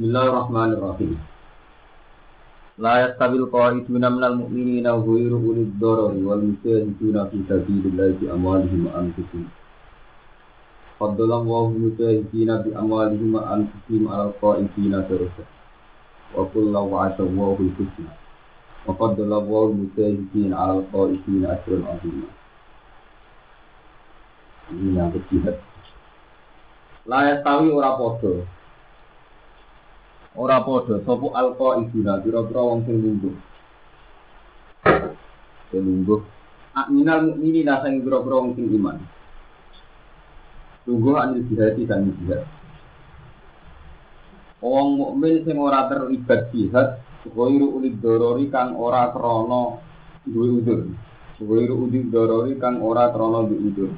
بسم الله الرحمن الرحيم لا يستوي القائدون من المؤمنين غير أولي الضرر والمجاهدون في سبيل الله بأموالهم وأنفسهم فضل الله المجاهدين بأموالهم وأنفسهم على القائدين درجة وقل الله وعد الله الحسنى وفضل الله المجاهدين على القائدين أجرا عظيما Layak tahu orang bodoh ora padha sapa alqa ibuna pira-pira wong sing lungguh. Sing lungguh. Minal mukminin sing pira-pira wong sing iman. Lungguh anil jihad dan jihad. Wong mukmin sing ora terlibat jihad ghairu ulid dorori kang ora krana duwe udur ghairu ulid dorori kang ora krana duwe udur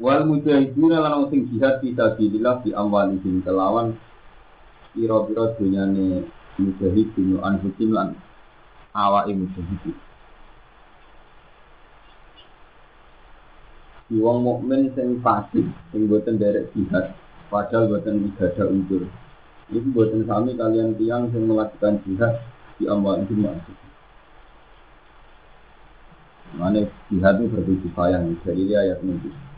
wal mujahidina lan sing jihad fi sabilillah di amwalihim kelawan pira-pira dunyane mujahidin anfusim lan awake mujahidin di wong mukmin sing pasif sing boten derek jihad padahal boten ibadah unsur. Itu boten sami kalian tiang sing melakukan jihad di amwalihim anfusim Mana jihad itu bertujuh sayang, jadi ayat ini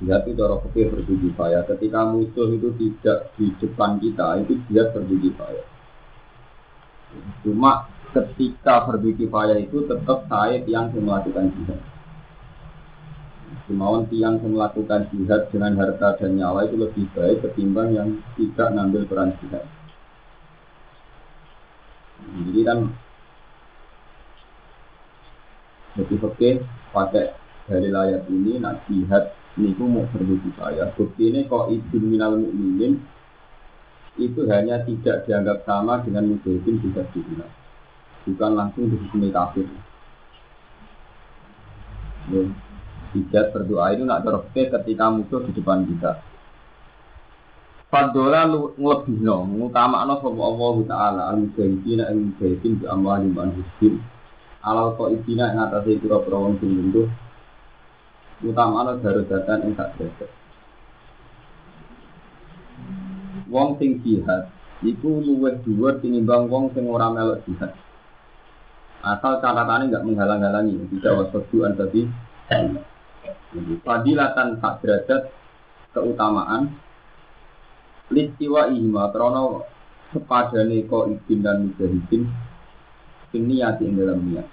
jihad itu cara fikih berdiri payah. Ketika musuh itu tidak di depan kita, itu jihad berdiri payah. Cuma ketika berdiri payah itu tetap saya yang melakukan jihad. Kemauan tiang yang melakukan jihad dengan harta dan nyawa itu lebih baik ketimbang yang tidak ngambil peran jihad. Jadi kan lebih oke pakai dari layar ini nak jihad niku mau berbudi saya. Bukti ini kok izin minal mukminin itu hanya tidak dianggap sama dengan mujahidin bisa digunakan. Bukan langsung dihukumi kafir. Ya, tidak berdoa itu nak terobke ketika musuh di depan kita. Fadola ngelebih no, sama Allah Taala al mujahidin al mujahidin bi amwali man husbin alal ko ibina yang atasnya pura-pura wong sing utamane darajatan ing sak derajat. Wong sing jihad iku luwih dhuwur tinimbang wong sing ora melok jihad. Asal catatannya nggak menghalang-halangi, tidak wasoduan tadi. Fadilatan sak derajat keutamaan listiwa ihma krono sepadane ko izin dan mujahidin niat ing dalam niat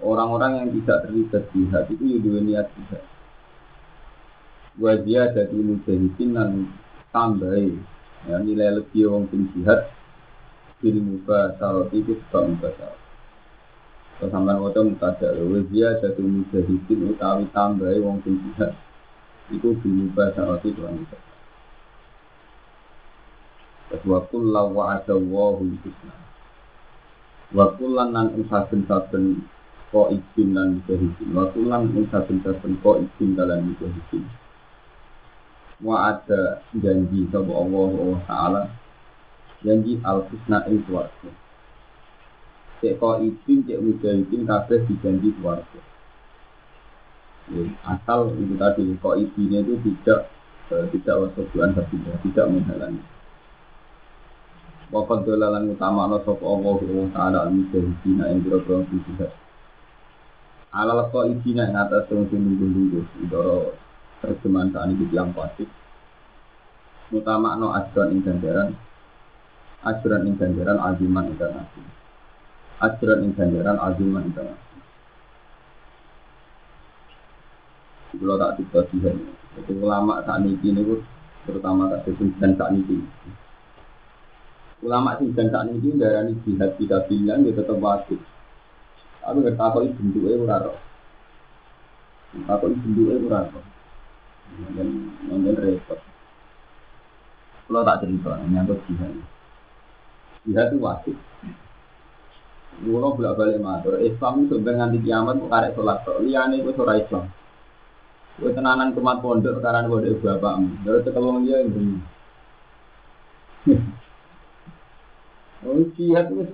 orang-orang yang tidak terlibat jihad itu juga niat jihad. Wajah dari mujahidin dan tambah ya, nilai lebih orang sing jihad bil muka sarot itu sebab muka sarot. Kesamaan wata mutada wajah dari mujahidin utawi tambah orang sing jihad itu bil muka sarot itu orang muka Wa kullu wa'ada Allahu husna. Wa kullan nan saben-saben ko izin dan mujahidin wa kulang ing saben-saben ko izin dalam mujahidin wa ada janji sapa Allah taala. Janji al husna ing swarga cek ko izin cek mujahidin kabeh dijanji swarga asal itu tadi ko izinnya itu tidak eh, tidak wasubuan tapi tidak menghalangi. Wakat dolalan utama Allah sapa Allah taala al mujahidin ing biro-biro alal kok izina yang atas yang sing nunggu-nunggu idoro terjemahan saat ini yang pasti utama no ajuran ing ganjaran. Ajuran ing ganjaran aziman internasional ajuran ing ganjaran aziman internasional kalau tak tiba tiba itu ulama saat ini ini terutama tak dan saat ini ulama sing dan saat ini darah ini jihad tidak bilang dia tetap wajib Aku nggak tahu itu bentuknya ora roh. Tahu itu bentuknya ora roh. Dan repot. Kalau tak cerita, nyangkut jihad. Jihad itu wajib. Kulo bolak balik matur, Islam itu sampai nganti kiamat kok karek sholat tok. Liyane itu ora Islam. Kowe tenanan kemat pondok karena pondok bapakmu. Dia yang Oh, jihad itu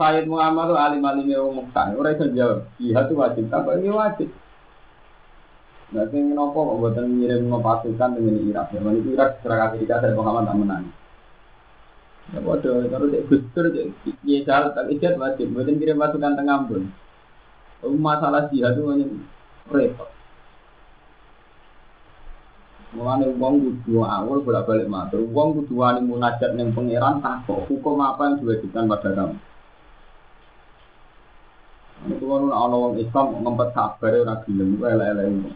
Sayyid Muhammad itu alim-alim yang Mekah. Orang itu jawab, jihad itu wajib. Apa ini wajib? Nah, sing nopo kok buatan ngirim pasukan dengan Irak. Ya, itu Irak secara Amerika saya Muhammad tak menang. Ya bodoh, kalau cek gustur, cek jalan tak ijat wajib. Buatan kirim pasukan tengah pun. Masalah jihad itu hanya repot. Mulane wong kudu awal bolak-balik matur. Wong kudu wani munajat ning pangeran takok hukum apa yang diwajibkan pada kamu. Itu kan ana wong Islam ngempet kabar ora gelem elek-elek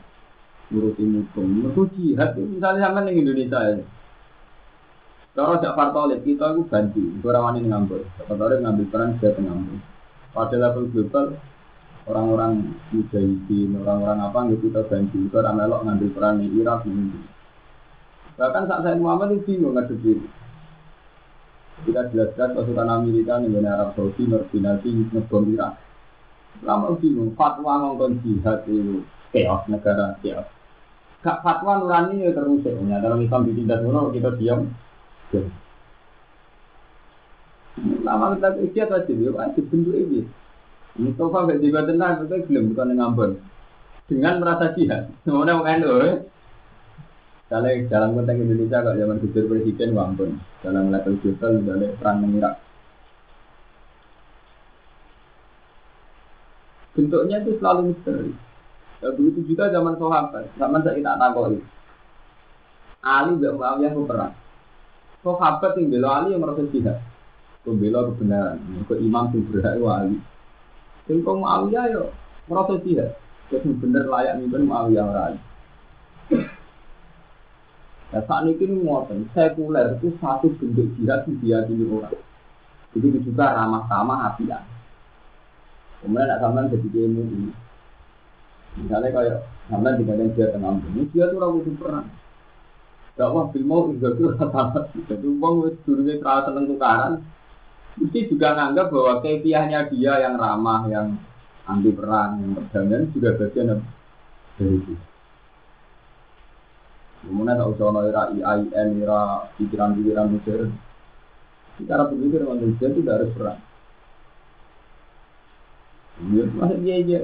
ngurusi hukum. Mereka jihad itu misalnya sama di Indonesia ya. Kalau tidak partolit kita itu ganti, orang wani ngambil. Partolit ngambil peran dia ngambil. Pada level global orang-orang mujahidin, orang-orang apa nggak kita ganti. Orang melok ngambil peran di Irak ini. Bahkan saat saya Muhammad itu bingung ngadepi. Kita jelas-jelas pasukan Amerika nih Arab Saudi, Nordinasi, ngebom Irak. Lama bingung, fatwa ngomong jihad itu chaos negara chaos gak fatwa nurani ya terus ya. Dalam Islam ditindak dulu kita diam. Lama kita ikhtiar aja dia wajib bentuk ini. Mustafa gak juga tenang, kita belum bukan ngambon. Dengan merasa jihad. Semuanya loh. Eh. Kalau dalam konteks Indonesia kalau zaman gubernur presiden wampun dalam level global dalam perang mengirak. Bentuknya itu selalu misteri. Ya, begitu juga zaman sahabat, zaman saya tak takoi. Ali gak Muawiyah ke perang. Sahabat yang bela Ali yang merasa jihad. Pembela kebenaran. Ke imam yang berhak Ali. Yang kau Muawiyah yo merasa jihad. Terus bener layak mimpin Muawiyah orang Ali. Nah, saat ini ngoten, sekuler itu satu bentuk jihad yang diyakini orang. Begitu juga ramah tamah hatian. Kemudian nak sampean jadi ilmu Misalnya kayak sampai di badan dia tengah ini dia tuh ragu perang. Dakwah mau juga tuh rata Jadi uang wis dulunya terasa seneng tukaran. Mesti juga nganggap bahwa kepiahnya dia yang ramah, yang anti perang, yang perdamaian sudah bagian dari itu. Kemudian tak usah era IAIN, era pikiran-pikiran modern. Secara berpikir manusia itu tidak harus perang. Ya, masih dia aja.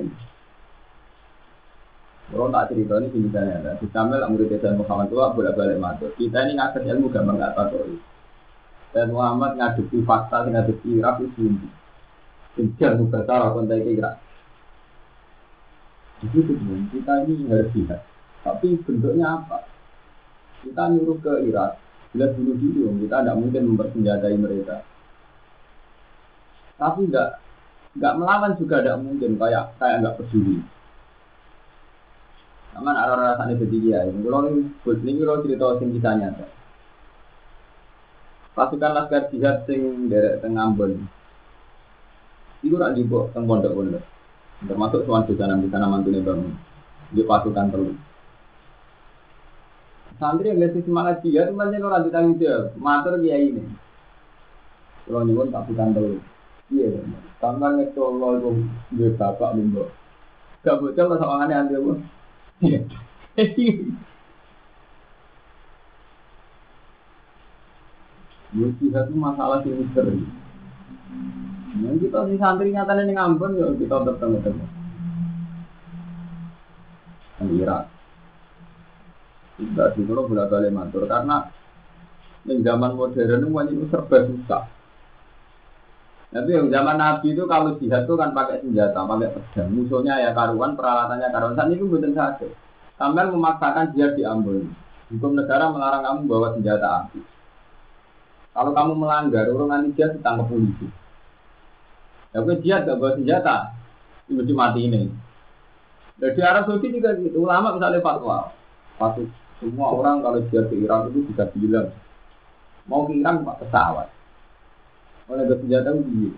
Kalau tak cerita ini misalnya ada. Di Sambil murid Tuhan Muhammad tua bolak balik matur. Kita ini ngakses ilmu gampang nggak tahu. Dan Muhammad ngadepi fakta, ngadepi Irak itu sendiri. Sejak muka cara kontak Irak. Jadi kita ini harus lihat. Tapi bentuknya apa? Kita nyuruh ke Irak. Bila dulu dulu kita tidak mungkin mempersenjatai mereka. Tapi nggak nggak melawan juga tidak mungkin kayak kayak nggak peduli. Aman arah arah sana jadi dia. Kalau ini, ini kalau cerita sing kita nyata. Pasukan laskar jihad sing dari tengah Ambon. Iku rak dibawa teng pondok-pondok. Termasuk tuan di sana di sana bangun. Di pasukan terus. Santri yang ngasih semangat dia itu banyak orang ditanggung jawab. Matur dia ini. Kalau nyuwun pasukan terus. Iya, tambah ngetol lo itu bapak limbo. Gak bocor lah soalnya aneh aneh Iya. Jihad itu masalah yang misteri. Yang kita si santri nyata nih ngampun ya kita bertemu temu. Yang Irak. Tidak di kalau bolak balik mantur karena yang zaman modern itu serba susah. Tapi yang zaman Nabi itu kalau jihad itu kan pakai senjata, pakai pedang. Musuhnya ya karuan, peralatannya karuan. Saat itu bukan satu. Sampai memaksakan jihad di Ambon. Hukum negara melarang kamu bawa senjata api. Kalau kamu melanggar, orang nanti dia ditangkap polisi. Ya gue jihad gak bawa senjata, mesti mati ini. Jadi Arab Saudi juga gitu. Ulama misalnya fatwa, pasti semua orang kalau jihad ke Irak itu bisa bilang mau ke Irak pak pesawat oleh bersenjata uji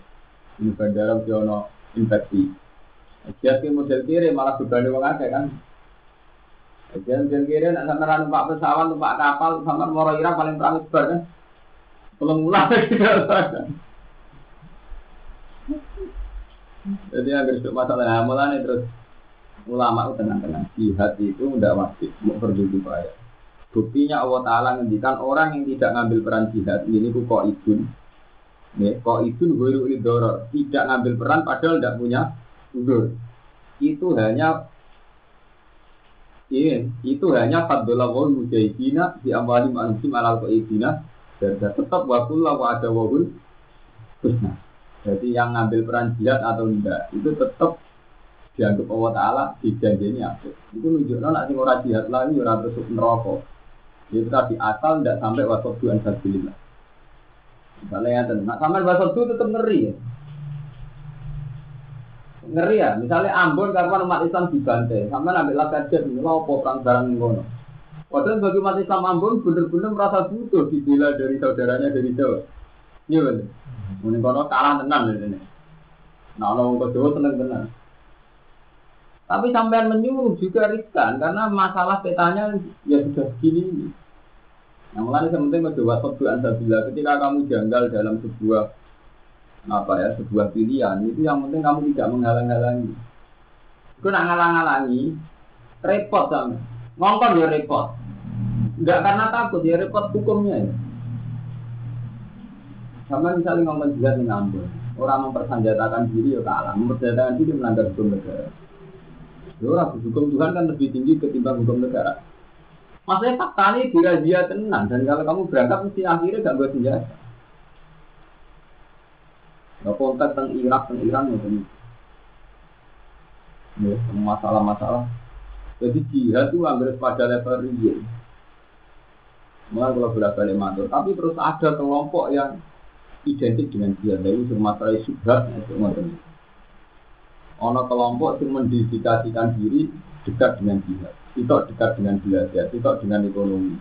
ini bandara Jono infeksi. Jadi model kiri malah berbanding wong akeh kan. Jadi model kiri nak sama numpak pesawat numpak kapal sama moro Irak paling perang sebar kan. Belum mulai jadi agar itu masalah mulai terus ulama itu tenang-tenang. Jihad itu udah wajib mau berdua bayar buktinya Allah Taala ngendikan orang yang tidak ngambil peran jihad ini kok idun Kok itu guru idoror tidak ngambil peran padahal tidak punya udur. Itu hanya Iya, itu hanya fadlullah wa mujahidina di amwali manusim alal qaidina dan tetap wakul wa ada wahul. Jadi yang ngambil peran jihad atau enggak itu tetap dianggap Allah Taala dijanjini apa? Itu nunjukno nak sing ora jihad lagi ora terus neraka. Itu tadi asal tidak sampai wasot duan sabilillah. Misalnya yang nak sampai wasot tetap ngeri ya. Ngeri ya, misalnya Ambon karena umat Islam dibantai, sama ambil lakat jet, ini apa perang barang ngono. Padahal bagi umat Islam Ambon benar-benar merasa butuh dibela dari saudaranya dari Jawa. Iya benar. Mungkin kono kalah tenang dari sini. Nah, orang ke Jawa tenang tenang. Tapi sampean menyuruh juga riskan karena masalah petanya ya sudah begini Yang mulai sementing mencoba sobuan sabila ketika kamu janggal dalam sebuah apa ya sebuah pilihan itu yang penting kamu tidak menghalang-halangi. Itu nak ngalang-halangi repot sama. Ngongkon ya repot. Enggak karena takut ya repot hukumnya ya. Sama misalnya ngomong juga di ngambul. Orang mempersenjatakan diri ya kalah, mempersenjatakan diri melanggar hukum negara. Ya orang hukum Tuhan kan lebih tinggi ketimbang hukum negara. Maksudnya fakta ini dia tenang dan kalau kamu berangkat mesti akhirnya gak buat senjata. Nah, kontak tentang Irak, tentang Iran ya ini. Ya, masalah-masalah. Jadi jihad itu hampir pada level real. Mulai kalau berapa matur. Tapi terus ada kelompok yang identik dengan jihad. Jadi itu masalah subhat. Ono kelompok yang mendedikasikan diri dekat dengan jihad. Tidak dekat dengan belajar, tidak dengan ekonomi.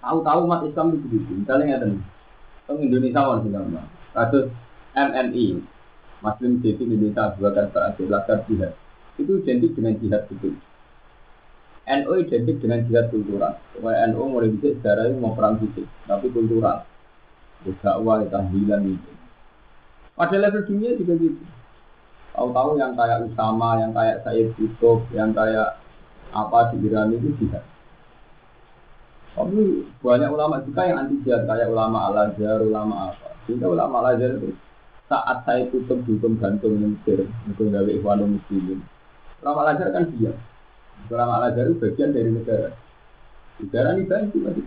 Tahu-tahu umat Islam itu begitu. Misalnya ada nih, Indonesia orang sih Kasus MNI Muslim Jadi Indonesia dua kata asli laskar jihad itu identik dengan jihad itu NU identik dengan jihad kultural supaya NU mulai bisa sejarah mau perang fisik tapi kultural dakwah tahlilan itu pada level dunia juga gitu tahu-tahu yang kayak Usama yang kayak Said Yusuf yang kayak apa di Iran itu jihad tapi banyak ulama juga yang anti jihad kayak ulama Al Azhar, ulama apa. Sehingga ulama Al Azhar itu saat saya tutup hukum gantung Mesir, itu gawe ikhwanul muslimin. Ulama Al-Azhar kan diam. Ulama Al-Azhar itu bagian dari negara. Negara ini bantu masih.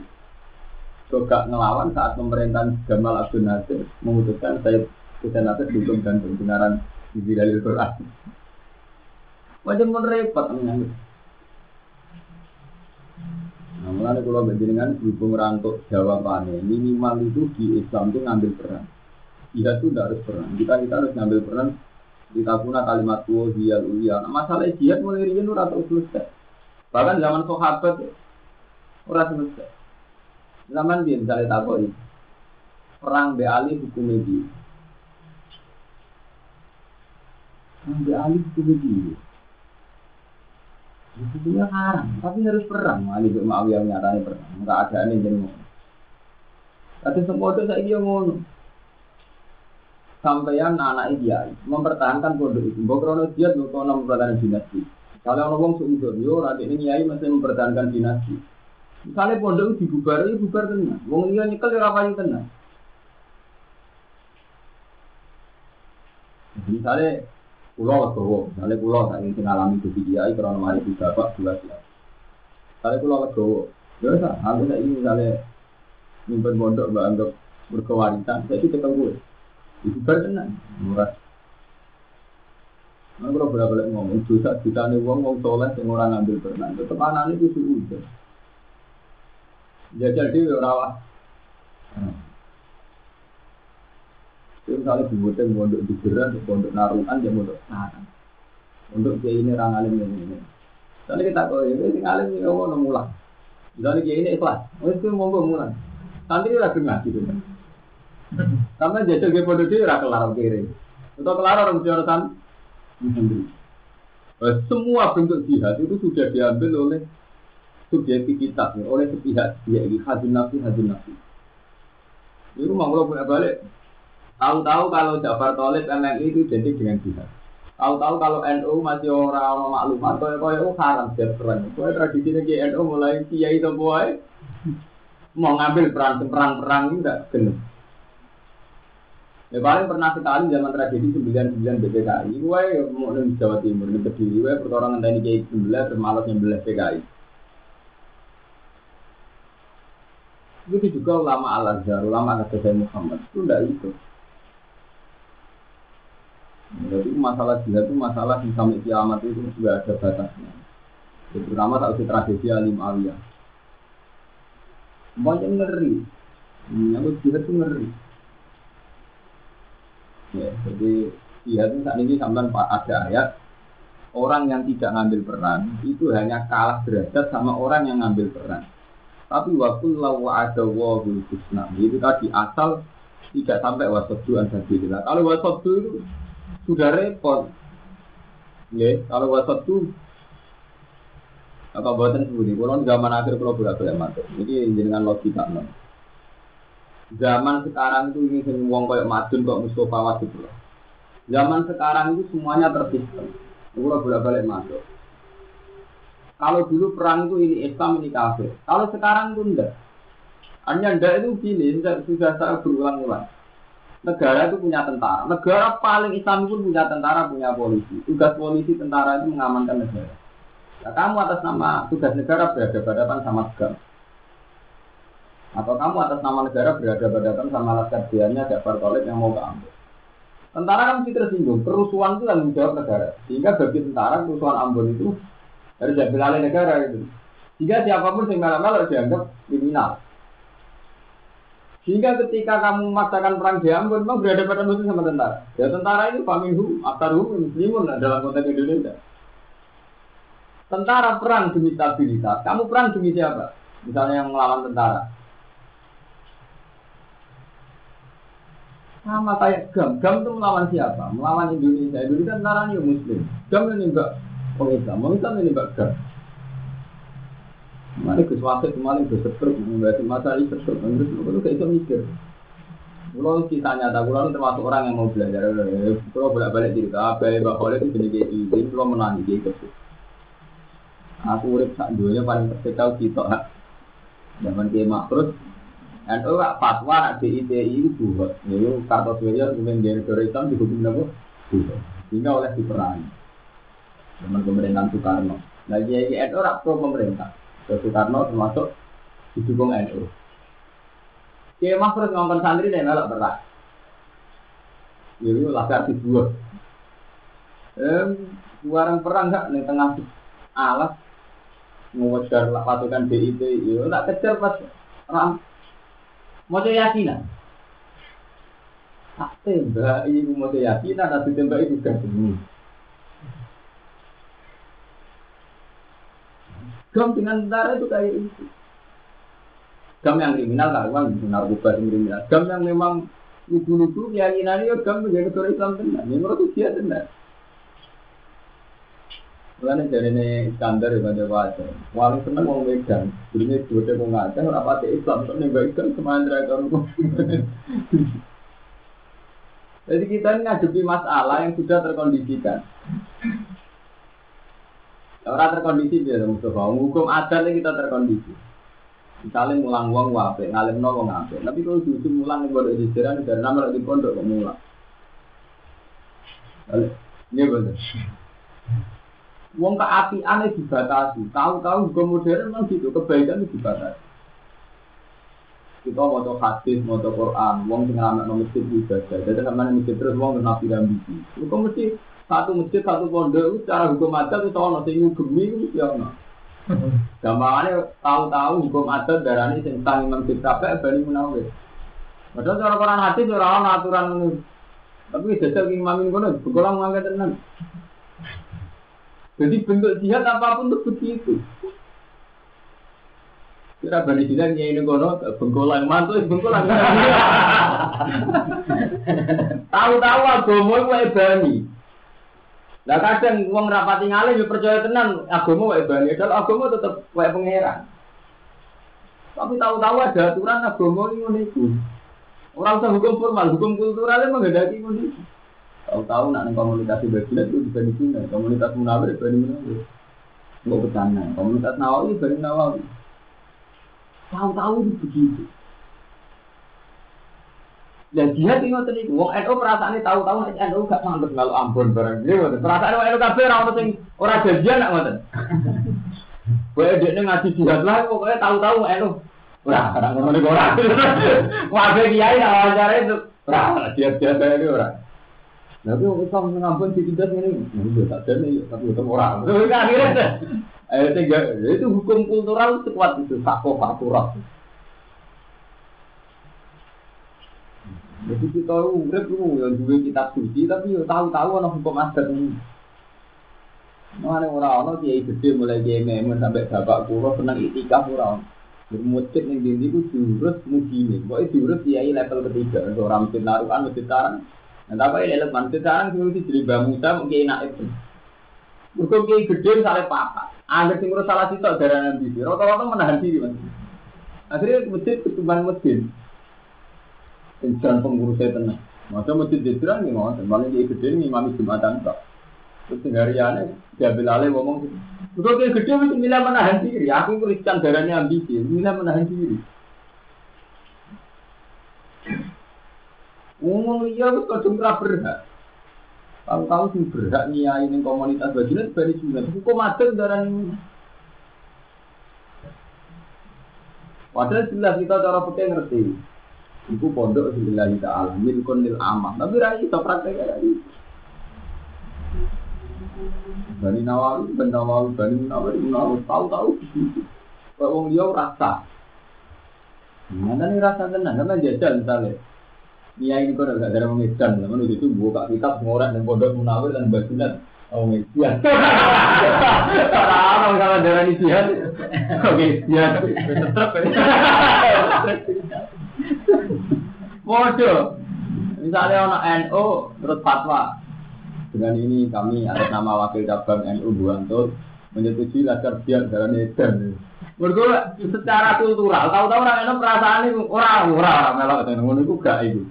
Juga ngelawan saat pemerintahan Jamal Abdul Nasir memutuskan saya Hussein Nasir hukum gantung benaran di dalil Quran. Macam pun repot menyambut. Nah, mulai kalau berjenengan hubung rangkuk jawabannya minimal itu di Islam itu ngambil peran jihad itu tidak harus perang. Kita kita harus ngambil peran kita punya kalimat tua dia ulia. Nah, masalah jihad mulai rian ora terus selesai. Bahkan zaman sahabat ora selesai. Zaman dia misalnya takoi perang be ali hukum ini. Perang be ali hukum ini. Hukumnya haram, tapi harus perang. Ali bin Muawiyah nyatanya perang. Enggak ada ini jadi Tapi semua itu saya dia ngomong sampeyan anak dia mempertahankan pondok itu. Mbok krono dia krono mempertahankan dinasti. Kalau orang ngomong seudon, yo nanti ini nyai masih mempertahankan dinasti. Misalnya pondok itu dibubar, itu bubar tenang. Wong iya nyekel ya apa tenang. Misalnya pulau legowo, misalnya pulau saya ingin ngalami ke kiai karena mari di bapak dua siap. Misalnya pulau legowo, ya sah, aku saya ini misalnya nyimpen pondok mbak anggap berkewarisan, saya itu ketemu itu tenang, murah. Nah, kalau bolak-balik ngomong, dosa juta nih uang uang soleh yang orang ngambil berenang, tetap anak itu sudah. Jajal dia rawat. Itu misalnya dibuatkan untuk digerak, untuk naruhan, ya untuk sarang. Untuk dia ini orang alim ini. Misalnya kita kau ini, ini alim ini ngomong mulang. Misalnya dia ini ikhlas, oh itu ngomong mulang. Santri lagi ngaji gitu. Karena jajal ke pondok itu ora kelar kiri. Untuk kelar orang jorotan semua bentuk jihad itu sudah diambil oleh subjektivitas, ya, oleh sepihak dia ini hadun nafsi hadun nafsi. Rumah kalau punya balik. Tahu-tahu kalau Jafar Tolib MNI itu jadi dengan jihad. Tahu-tahu kalau NU masih orang-orang maklumat, kau kau haram jihad perang. Kau tradisi lagi NU mulai kiai semua mau ngambil peran perang-perang ini enggak genep. Ya paling pernah sekali zaman tragedi 99 BPKI, gue ya mau di Jawa Timur, di Kediri, gue perkara ngenteni kayak 19 terus malas nyembelah PKI. Begitu juga ulama Al Azhar, ulama Azhar Muhammad itu tidak itu. Jadi masalah jihad itu masalah yang sampai kiamat itu juga ada batasnya. Terutama saat itu tragedi Alim Aliyah. Banyak ngeri. Hmm, aku jihad itu ngeri. Ya, jadi jihad itu saat ini sampai ada ayat orang yang tidak ngambil peran itu hanya kalah derajat sama orang yang ngambil peran. Tapi waktu lawa ada wahul itu tadi asal tidak sampai wasabdu an Kalau wasabdu itu sudah repot. Ya, kalau wasabdu apa buatan sebudi? Kalau zaman akhir kalau bolak balik masuk. Ini dengan logika non zaman sekarang itu ini wong kayak Madun kok Mustafa Wajib Zaman sekarang itu semuanya tersistem. Kalau bolak-balik masuk. Kalau dulu perang itu ini Islam ini kafir. Kalau sekarang itu enggak. Hanya enggak itu gini, sudah saya berulang-ulang. Negara itu punya tentara. Negara paling Islam pun punya tentara, punya polisi. Tugas polisi tentara itu mengamankan negara. Nah, kamu atas nama tugas negara berhadapan sama segala. Atau kamu atas nama negara berada hadapan sama laskar dianya Jafar Tolib yang mau keambil. Tentara kan mesti tersinggung. Kerusuhan itu tanggung jawab negara. Sehingga bagi tentara kerusuhan Ambon itu harus diambil alih negara itu. Sehingga siapa pun yang malam-malam dianggap kriminal. Sehingga ketika kamu memaksakan perang Ambon, memang berada pada musuh sama tentara. Ya tentara ini paminhu, aktaruhu, muslimun dalam konteks Indonesia. Tentara perang demi stabilitas. Kamu perang demi siapa? Misalnya yang melawan tentara. Sama kayak GAM. GAM itu melawan siapa? Melawan Indonesia. Indonesia tentara ini Muslim. GAM ini enggak. Orang Islam ini enggak GAM. Mana Gus Wasit kemarin Gus Setruk membahas masalah itu Setruk. Terus itu kayak itu mikir. Kalau kita nyata, kalau termasuk orang yang mau belajar. Kalau bolak balik cerita, apa yang bakal itu jadi kayak itu. Jadi kalau menangi kayak itu. Aku urip sak dunia paling terkecil kita. Zaman kiamat terus NU gak fatwa DITI itu buat. Itu Kartosuwiryo kemudian dari Islam dihukum apa? Buat. Sehingga oleh diperangi. Dengan pemerintahan Soekarno. Nah, jadi NU rak pro pemerintah. Ke Soekarno termasuk didukung NU. Kiai terus ngomong santri dan melok berat. Itu lagar dibuat. Eh, warang perang gak di tengah alat mengejar pasukan DIT, itu tak kejar pas ram Mau yakinan. Tak tembak ibu mau yakinan, tapi tembak itu kan demi. Gam dengan tentara itu kayak itu. Gam yang kriminal kan, uang narkoba yang kriminal. Gam yang memang lugu-lugu keyakinan itu gam menjadi negara Islam tenar. Ini menurut dia tenar. Mulane jarene Iskandar ya pada wajar. Wali seneng wong Medan. Durunge dhuwete wong Aceh ora pati Islam tok nembak ikan semandra karo. Jadi kita ini ngadepi masalah yang sudah terkondisikan. Orang terkondisi dia Mustafa. Hukum adat kita terkondisi. Misalnya mulang uang wape, ngalim no wong ape. Tapi kalau justru mulang yang bodoh jalan, dari nama di pondok kok mulang. Ini betul. Wong keapian itu dibatasi. Tahu-tahu juga modern memang gitu, kebaikan itu dibatasi. Kita mau coba hadis, mau coba Quran, tinggal anak nomor ibadah. Jadi sama masjid terus wong nabi dan bisi. Itu mesti satu masjid, satu pondok, cara hukum adat itu tahu nanti ngugemi itu ya ono. Gampangannya tahu-tahu hukum adat darah ini tentang imam kita apa bani munawir. Padahal cara Quran hadis orang aturan tapi jajal imam ini kono, bukan ngangkat tenan. Jadi bentuk jihad apa pun itu begitu. Kira bani ya ini kono bengkolan mantu bengkolan. Tahu-tahu agama itu ebani. Nah kadang uang rapati ngalih ya percaya tenan agama wae bani, kalau agama tetap wae pangeran. Tapi tahu-tahu ada aturan agama ini ngono iku. Orang usah hukum formal, hukum kulturalnya menghendaki ngono iku. Tahu-tahu nak komunitas Babilat itu juga di sini, komunitas Munawir di Munawir. Nggak bercanda, komunitas Nawawi di Nawawi. Tahu-tahu itu begitu. Dan dia tinggal tadi, wong NU perasaan ini tahu-tahu nek NU gak sanggup kalau Ambon barang dia ngoten. Perasaan wong NU kabeh ora ono sing ora janjian nak ngoten. Kowe dekne ngaji jihad lah pokoknya tahu-tahu NU. Ora, ora ngono niku ora. Wae kiai nak wawancara itu ora jihad-jihad ini ora. Tapi wong Islam ngampun ditindas ngene, ya tak jane tapi tetep ora. Akhirnya eh itu hukum kultural sekuat itu sako faktural. Jadi kita urip lu yang juga kita suci tapi yo tahu-tahu ana hukum adat ini. Mana orang orang kiai gede mulai kiai memun sampai bapak kuro senang itikaf orang. Bermusik yang dindi itu jurus mujini. Pokoknya jurus kiai level ketiga. Orang masjid naruhan masjid tarang. Nah tapi level masjid tarang sih mesti jadi bamusa mungkin enak itu. Mereka kiai gede misalnya papa. Angger sing salah sitok darah nabi. Rata-rata menahan diri mas. Akhirnya masjid ketumban masjid. Insan pengurusnya tenang. Masa masjid Jidran nih mau, paling dia gede nih mami jumatan tak. Terus hariannya diambil alih ngomong gitu. Kalau dia gede mesti milih menahan diri. Aku Kristen darahnya ambisi, milih menahan diri. Ngomong iya, wis kadung ra berhak. Tahu-tahu sih berhak niai ning komunitas bajulan bari sunat. Hukum adat darah ini. Padahal jelas kita cara putih ngerti. Iku pondok lillahi ta'ala milkun lil amah. Tapi ra iso praktek ya itu. Bani Nawawi, Bani Nawawi, Bani Nawawi, Nawawi, tahu-tahu. Kok wong dia rasa. Mana nih rasa tenang, karena jajal misalnya. Nia ini kok gak ada mengedan, namun itu buka kitab ngorek dan pondok munawir dan basunan. Oh. Orang kalau darah ini oke, jihad, tetap. Bodoh. Misalnya ono NU terus fatwa. Dengan ini kami ada nama wakil cabang NU Buanto menyetujui laskar biar jalan edan. Mereka secara kultural, tahu-tahu orang NU perasaan itu orang orang melok itu ngono itu gak itu.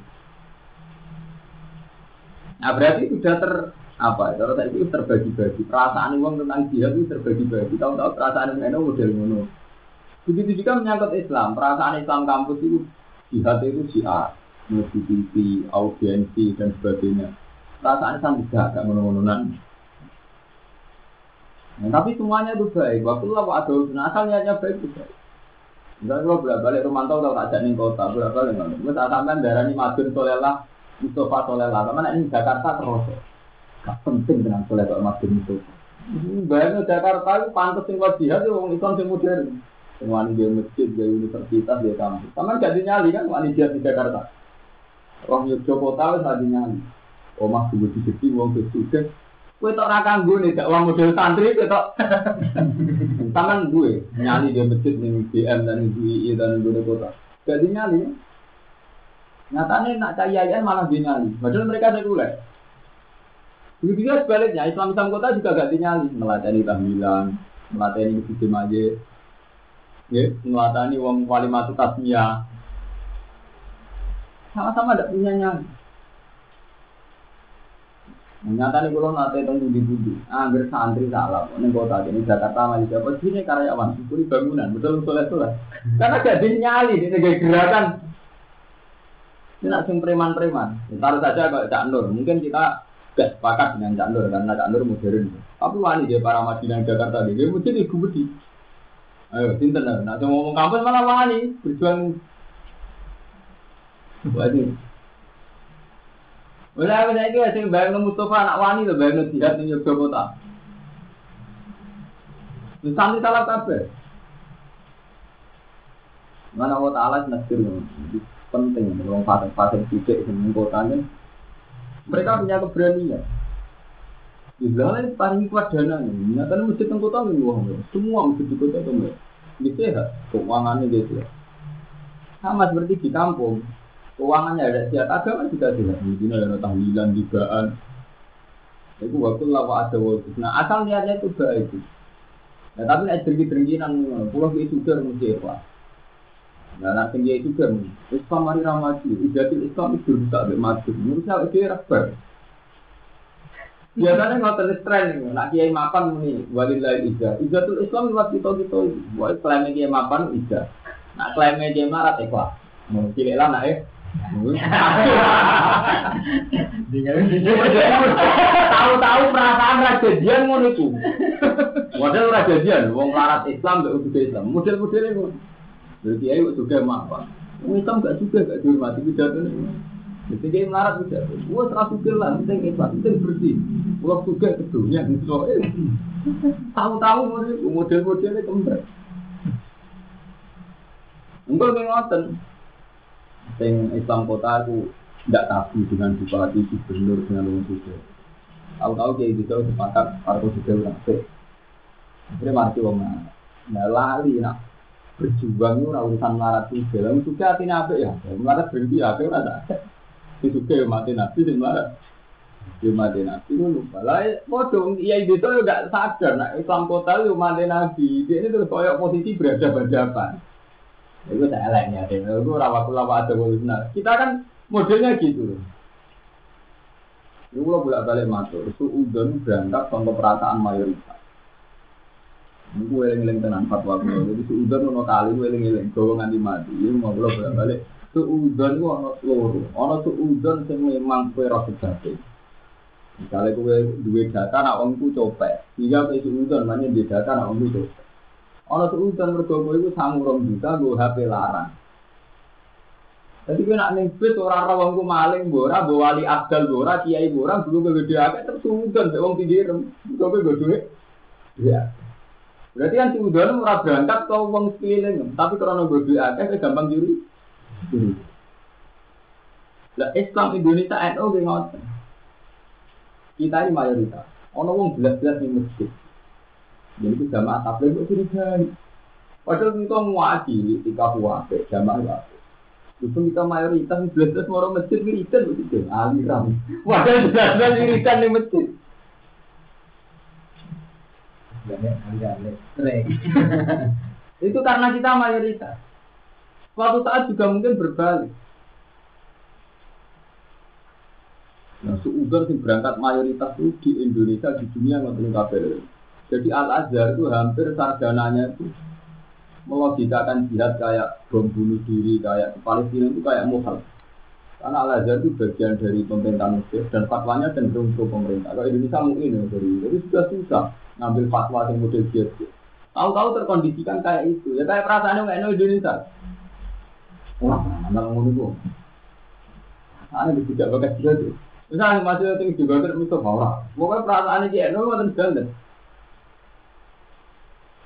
Nah berarti sudah ter apa? Kalau saya itu terbagi-bagi perasaan uang tentang jihad itu terbagi-bagi. Tahu-tahu perasaan NU model ngono. Begitu juga menyangkut Islam, perasaan Islam kampus itu jihad itu musik TV, audiensi dan sebagainya. Perasaan Islam tidak, gak ngono-ngononan. Nah, tapi semuanya itu baik. Waktu lah ada nah, asal niatnya baik itu baik. Misalnya kalau bolak balik Romanto tahu tak jadi kota, bolak balik nggak. Gue tak sampai darah ini Madun Solela, Mustafa Solela. Karena ini Jakarta terus. Gak penting dengan Solela Madun itu. Bayangnya Jakarta itu pantas yang wajib itu orang Islam yang modern. Semua dia masjid, dia universitas, dia kampus. Sama gak nyali kan, wani dia di Jakarta. Orang Yogyakarta wis adi nyali. Omah dulu di sini, uang sudah. Kue tak rakang gue nih, uang model santri, kue tak. Tangan gue nyali dia masjid nih BM dan UI dan gue kota. Gak nyali. Nyatanya nak cahayan malah dia nyali. Padahal mereka sekuler. Begitu juga sebaliknya, Islam Islam kota juga gak nyali. Melatih tahmilan, melatih masjid majid, ya melatani wong walimatu tasmiyah sama-sama tidak punya nyali. Nyata nih kalau nate tentang budi-budi, angger santri salah, ini kota ini Jakarta masih dapat sini karyawan, kuri bangunan, betul betul betul. Karena jadi nyali di negara gerakan. Ini nak sing preman-preman, taruh saja kalau Cak Nur, mungkin kita gak sepakat dengan Cak Nur karena Cak Nur modern. Tapi wani dia para Madinah Jakarta dia mungkin ibu budi. Ayo, sinten lah. Nah, ngomong kampus malah wani berjuang. Wajib. Boleh apa saya kira sing bayang anak wani lo bayang jihad ning Yogyakarta. Santri salah kabeh. Mana Allah Ta'ala nasir penting orang fase-fase titik yang kotanya mereka punya keberanian Israel paling kuat dana ini. Nyatanya masjid teng kota ini wah, semua masjid di itu Ini sehat, keuangannya gitu ya. Sama seperti di kampung, keuangannya ada siap agama juga. Di sini ada tahlilan, tigaan. Itu waktu lawa ada waktu. Nah asal niatnya itu baik. Nah tapi nek dengki-dengkinan pulau itu sudah mesti apa? Nah, nak tinggi itu kan, Islam mari ramaju, ibadah Islam itu bisa lebih maju. Menurut saya itu rabar. Biasanya ngotot tren ini, nak kiai mapan muni walillahi ija. Ijatul Islam lewat kita kita. Wah klaimnya kiai mapan ija. Nak klaimnya kiai marat ekwa. Mau cilik lah nak eh. Tahu-tahu perasaan rajadian ngono iku. Model rajadian, wong larat Islam mbek udah Islam. Model-model itu. Jadi ayo juga apa? Wong Islam gak juga gak dihormati pidato. Jadi dia melarat pidato. Wah juga lah, penting Islam, penting bersih. Wong juga ke dunia gitu. Tahu-tahu model-modelnya kembar. Enggak ngoten. Sing Islam kota aku tidak tabu dengan bupati, gubernur, dengan orang juga. Tahu-tahu kayak gitu sepakat para juga orang Akhirnya mati wong nah lali nak berjuang itu urusan melarat juga. Lalu juga hati nabi ya, melarat berhenti ya, itu ada. Itu juga mati nabi, itu melarat. Ya mati nabi itu lupa. Lah, bodoh, iya itu tuh gak sadar. Nah, Islam kota itu mati nabi. Dia ini terus koyok posisi berhadapan-hadapan. Itu saya lainnya, itu rawat-rawat ada Kita kan modelnya gitu. Ini kalau bolak balik masuk, itu udon berangkat contoh perasaan mayoritas. Ini gue eling-eling tenan fatwa gue. Jadi suudon ono kali gue eling-eling, gue nganti mati. Ini mau bolak balik. Suudon gue ono seluruh, ono suudon yang memang gue rasa sebabnya. Misalnya gue dua data, nak omku copet. Jika gue suudon, di data, nak omku copet. Ono suudon mergo gue itu sangurong juta, gue HP larang. Jadi gue nak ning bis ora ora wong ku maling bora, wali abdal bora, kiai bora, dulu gue gede akeh terus suudon mbek wong pinggirem. Gue gue duit. Ya. Berarti kan suudon ora berangkat ke wong sekeliling, tapi kalau gue duit akeh gampang juri. Lah Islam Indonesia NU ge ngoten. Kita ini mayoritas. Ono wong belas-belas di masjid. Jadi itu jamaah tabligh kok curigai. Padahal kita mewakili tiga puasa jamaah itu kita mayoritas belas orang masjid wiridan begitu, aliran. Wadah jelas-jelas wiridan di masjid. itu karena kita mayoritas. Suatu saat juga mungkin berbalik. Nah, suudon sing berangkat mayoritas itu di Indonesia di dunia nggak kabel. Jadi Al Azhar itu hampir sarjananya itu melogikakan jihad kayak bom bunuh diri kayak Palestina itu kayak muhal. Karena Al Azhar itu bagian dari pemerintah Mesir dan fatwanya cenderung pro pemerintah. Kalau Indonesia mungkin ya dari jadi sudah susah ngambil fatwa yang model jihad. Tahu-tahu terkondisikan kayak itu. Ya kayak perasaan kayak Indonesia wah mana ngomong itu aneh tidak bakat jihad misalnya masih itu juga kan itu orang pokoknya perasaannya kayak no mau jalan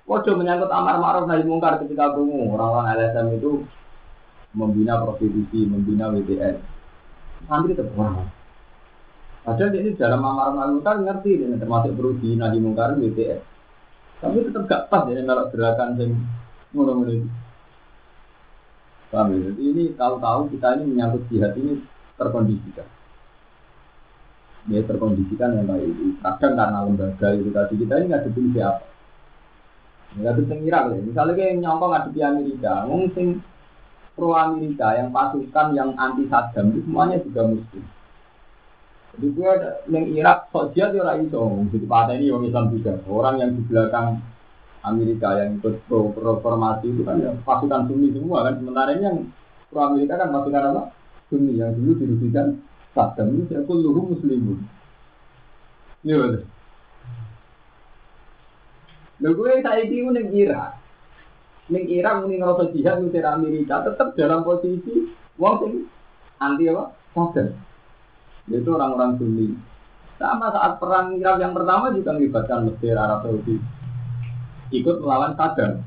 Wajo menyangkut amar ma'ruf nahi mungkar ketika berumur orang-orang LSM itu membina prostitusi, membina WTN. Santri tetap orang. Padahal ini dalam amar ma'ruf mungkar ngerti ini termasuk beruji nahi mungkar WTN. Tapi tetap gak pas ini kalau gerakan yang ngono-ngono itu. Paham ya? Jadi ini tahu-tahu kita ini menyangkut jihad ini terkondisikan. Ya terkondisikan yang baik. Kadang karena lembaga itu tadi kita ini ada siapa. Ya itu sing Irak Misalnya kayak nyongkong ngadepi Amerika, mungkin pro Amerika yang pasukan yang anti Saddam itu semuanya juga muslim. Jadi gue yang Irak sok dia dia orang itu, jadi pada ini orang Islam juga. Orang yang di belakang Amerika yang ikut pro reformasi itu kan ya pasukan Sunni semua kan. Sementara ini yang pro Amerika kan pasukan apa? Sunni yang dulu dirugikan Saddam itu saya kulluhum muslimun. Iya betul. Lho gue saiki ku ning Irak. Ning Irak muni ngerasa jihad ning Amerika tetap dalam posisi wong sing anti apa? Sadar. Itu orang-orang Sunni. Sama saat perang Irak yang pertama juga melibatkan Mesir, Arab Saudi. Ikut melawan Saddam.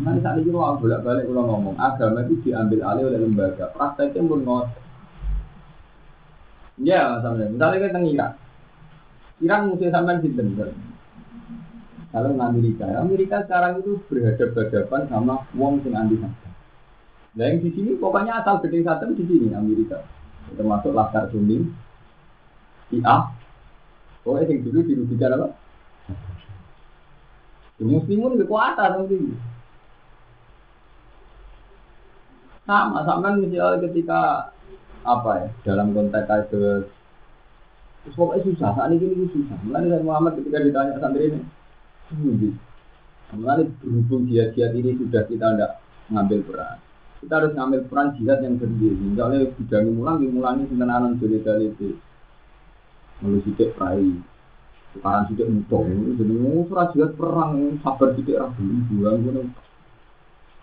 Nanti saat ini mau bolak balik ulang ngomong agama itu diambil alih oleh lembaga. Prakteknya pun ngot. Ya, misalnya, misalnya kita Irak. Iran musuh sampai sinten kalau Amerika, Amerika sekarang itu berhadapan-hadapan sama wong sing anti Saddam. Nah yang di sini pokoknya asal gede Saddam di sini Amerika, termasuk Laskar Sunni, IA. Pokoknya yang dulu dirugikan apa? Muslimun kekuatan nanti. Sama, sama misalnya ketika apa ya dalam konteks kasus Terus pokoknya susah, saat ini ini susah. Mulai dari Muhammad ketika ditanya santri ini, Mulai berhubung dia-dia ini sudah kita tidak mengambil peran. kita harus ngambil peran jihad yang sendiri. Misalnya bidang mulang, dimulangi dari dari itu. Lalu sidik perai, tukaran sidik mutok. Jadi mau jihad perang, sabar sidik ragu, buang gunung.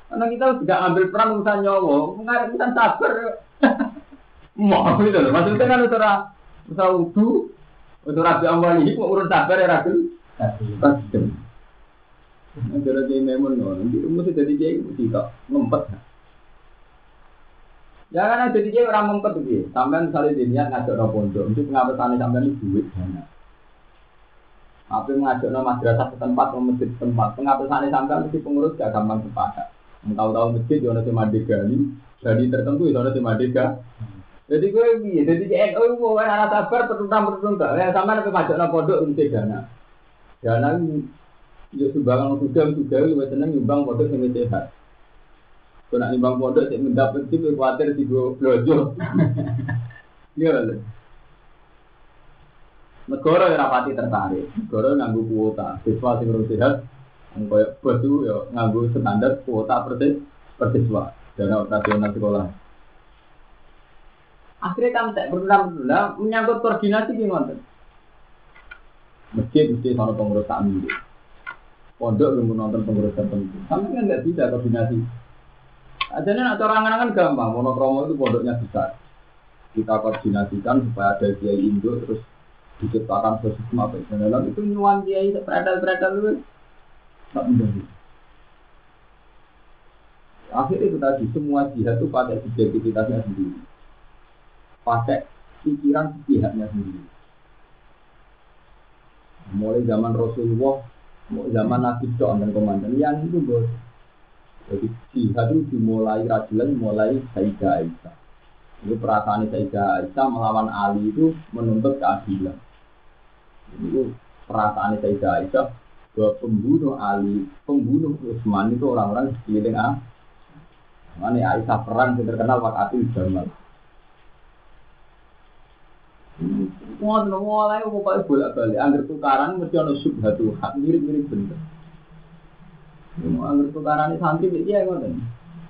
Karena kita tidak ambil peran urusan nyawa, mengarep urusan sabar. Mau itu loh, maksudnya kan usaha usaha udu, usaha rabi awal ini, urun sabar ya ragu. Kasih. Nah, jadi memang nanti mesti jadi jadi mesti tak ngempet. Ya kan jadi dia orang mempet gitu. Sampai misalnya dia niat ngajak no pondok, mesti pengawetan sampai ini duit dana. Apa ngajak no madrasah setempat, atau masjid setempat, pengawetan sampai mesti pengurus gak gampang sepakat. Tahu-tahu masjid di si Madega ini, jadi tertentu di si Madega. Jadi gue bi, jadi oh gue anak sabar pertuntam pertuntam. Ya sama nanti ngajak no pondok mesti dana. Dana ini, ya sumbangan sudah sudah, gue seneng nyumbang pondok yang sehat. Kau nak nimbang pondok cek mendapat sih khawatir di gue blojo. Iya lah. Negara yang rapati tertarik, negara nganggu kuota, siswa sing urus sehat, koyo batu yo nganggu standar kuota persis per siswa dana operasional sekolah. Akhirnya kan tak berulang-ulang menyangkut koordinasi gimana? Masjid mesti sama pengurus kami. Pondok belum nonton pengurus tertentu. Kami kan nggak bisa koordinasi Adanya nak cara angan gampang, monokromo itu pondoknya besar. Kita koordinasikan supaya ada kiai Indo terus diciptakan sistem apa itu. Dalam itu nyuan kiai beradal-beradal itu tak mudah. Akhir itu tadi semua jihad itu pakai subjektivitasnya sendiri, pakai pikiran pihaknya sendiri. Mulai zaman Rasulullah, zaman Nabi Doa dan komandan yang itu bos jadi jihad itu dimulai rajulan mulai Sayyidah Aisyah. Ini perasaan Sayyidah Aisyah melawan Ali itu menuntut keadilan. Itu perasaan Sayyidah Aisyah bahwa pembunuh Ali, pembunuh Utsman itu orang-orang sekeliling ah. Mana Aisyah perang yang terkenal Wakatil Jamal. Wah, mulai pokoknya bolak-balik. Angger tukaran mesti ada subhatu hak mirip-mirip bener. Anggur tukaran santri itu ya ngoten.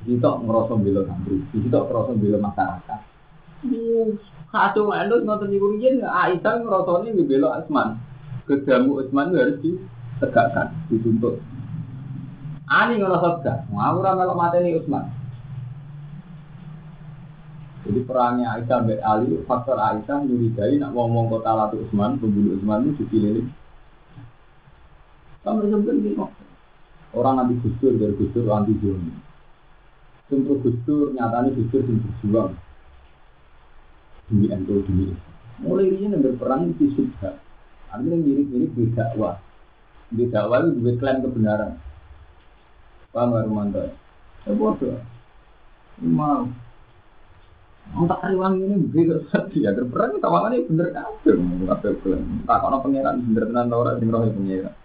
Kita ngerasa bela santri, kita ngerasa bela masyarakat. Kacau endus ngoten ibu riyen Aisyah ini bela Asman. Kedamu Asman harus ditegakkan, dituntut. Ani ngerasa gak, ora melok mateni Utsman. Jadi perangnya Aisyah Mbak Ali, faktor Aisyah nyurigai nak ngomong kota Latu Utsman, pembunuh Utsman itu dipilih. Kamu sebenarnya Orang nanti gusur dari gusur anti jomi. Untuk gusur nyatanya gusur yang berjuang demi ento demi Mulai ini yang berperang di subha. Artinya mirip-mirip di dakwah. Di dakwah itu duit klaim kebenaran. Paham gak Romanto? Ya bodoh. Mau. tak riwang ini begitu sedih ya berperang kita ini bener kafir kafir klaim tak kalau pangeran bener tenan orang sing roh pangeran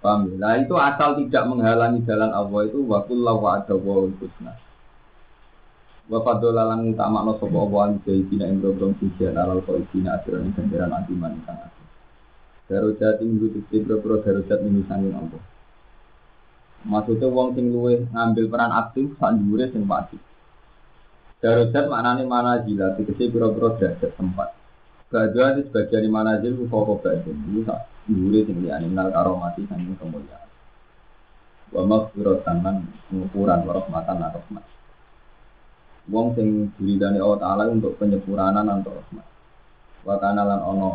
Paham? Nah itu asal tidak menghalangi jalan Allah itu wakullah wa ada wa husna. Wa fadola lan utamakno sapa Allah an jaidina ing dodong sijian alal asiran ing ganjaran anti manikan aku. Darujat ing nutupi boro darujat ing sanging Allah. Maksudnya wong sing luwe ngambil peran aktif sak dhuwure sing wajib. Darujat maknane mana jila tegese pira-pira derajat tempat. Bagian itu sebagian di mana jil ku kok bagian. Ini Dure sing liyane nal karomati sanging kemuliaan. Wa maghfiratan lan pengukuran wa rahmatan lan rahmat. Wong sing diridani Allah Ta'ala untuk penyempurnaan untuk rahmat. Wa kana lan ono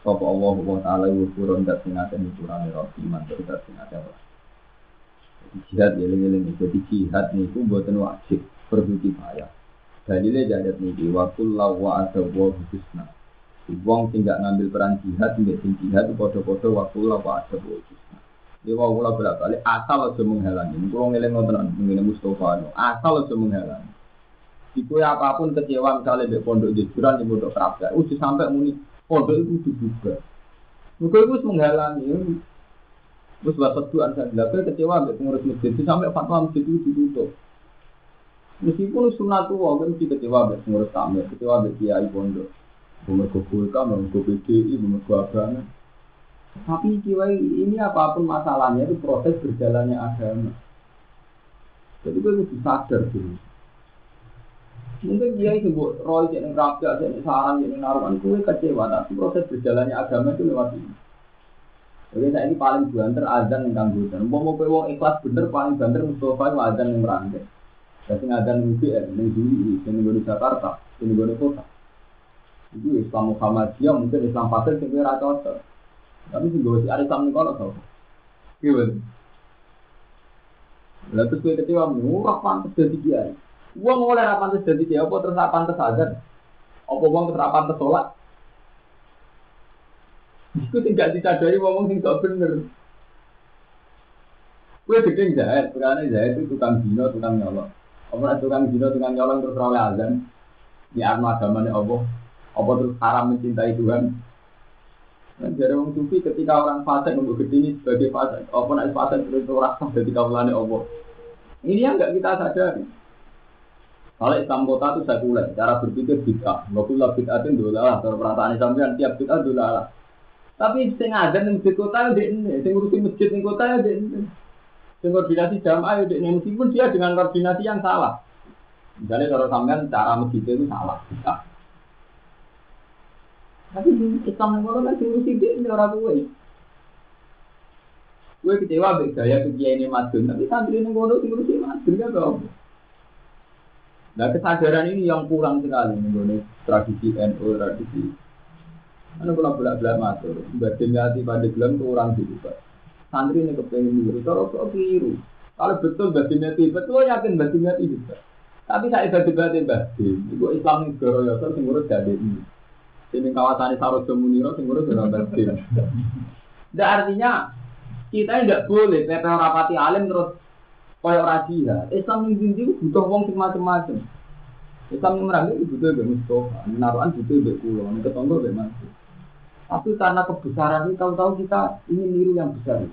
sapa Allah wa Ta'ala wufuron dat sing ate nyepurane rahmat terus dat sing ate Jihad ya eling-eling jadi jihad niku mboten wajib perlu kifayah. Dalile jadat niki wa kullu wa adawu husna. Wong sing gak ngambil peran jihad, sing sing jihad itu podo-podo waktu lah pak ada bojus. Dia mau kula bolak balik asal aja menghalangi. Kulo ngeleng nonton mengenai Mustafa asal aja menghalangi. Iku ya apa pun kecewa misalnya di pondok jejuran di pondok kerabat, udah sampai muni pondok itu dibuka. Muka itu menghalangi. Terus bapak tuan saya bilang kecewa ambek pengurus masjid itu sampai fatwa masjid itu ditutup. Meskipun sunat tua kan kita kecewa ambek pengurus kami, kecewa ambek kiai pondok. Mergo kulka, mergo PDI, mergo agama. Tapi kiwai ini apa pun masalahnya itu proses berjalannya agama. Jadi gue mesti sadar dulu. Mungkin dia itu buat roy jadi raja, jadi sarang, jadi naruhan, gue kecewa. Tapi proses berjalannya agama itu lewat ini. Jadi saya ini paling banter azan yang ganggu dan mau mau wong ikhlas bener paling banter Mustafa itu azan yang merangkai. Jadi azan UGM, yang dulu ini di Jakarta, ini di kota. Itu Islam Muhammadiyah mungkin Islam Pasir sing ora cocok. Tapi sing gue si ning kono to. Gimana? Lalu terus gue kecewa, murah pantas jadi dia. Uang oleh apa pantas jadi dia, apa terus apa pantas azan? Apa uang terus apa pantas sholat? Itu tidak disadari ngomong sing tak bener. Gue gede jahit, karena jahit itu tukang dino, tukang nyolong. Apa tukang dino, tukang nyolong terus rawle azan? Ini arma agamanya Allah. Apa terus haram mencintai Tuhan? Dan dari orang sufi ketika orang fasik untuk ini sebagai fasik, apa nak fasik terus sah ketika kaulane Allah. Ini yang enggak kita sadari. Kalau Islam kota itu sekuler, cara berpikir bid'ah. Wakullah bid'atin dolalah, cara perasaan Islam kan tiap bid'ah dolalah. Tapi sing ada masjid kota ya ini, sing masjid ning kota ya ini. Sing koordinasi ya ini, meskipun dia dengan koordinasi yang salah. Misalnya kalau sampean cara masjid itu salah, bisa. Tapi yang kono kan ngurusi dia ini orang gue. Gue kecewa be gaya kiai ini madun, tapi santri ini kono ngurusi madun kan apa? Nah kesadaran ini yang kurang sekali nih tradisi NU, tradisi Anu kalau bolak bolak matur, badan hati pada orang gitu pak. Santri ini kepengen dulu, kalau kok keliru. Kalau betul badan hati, betul yakin hati juga. Tapi saya badan badan badan, itu Islam ini goroyoso, sing urus jadi ini. Ini kawasan Sarot Muniro, sing urus jadi badan. Dan artinya kita tidak boleh PP rapati alim terus koyok rahasia. Islam ini itu butuh wong sing macam-macam. Islam yang merangkul itu butuh be Mustafa, naruhan butuh be kulo, ketonggo. Tapi karena kebesaran ini tahu-tahu kita ingin niru yang besar.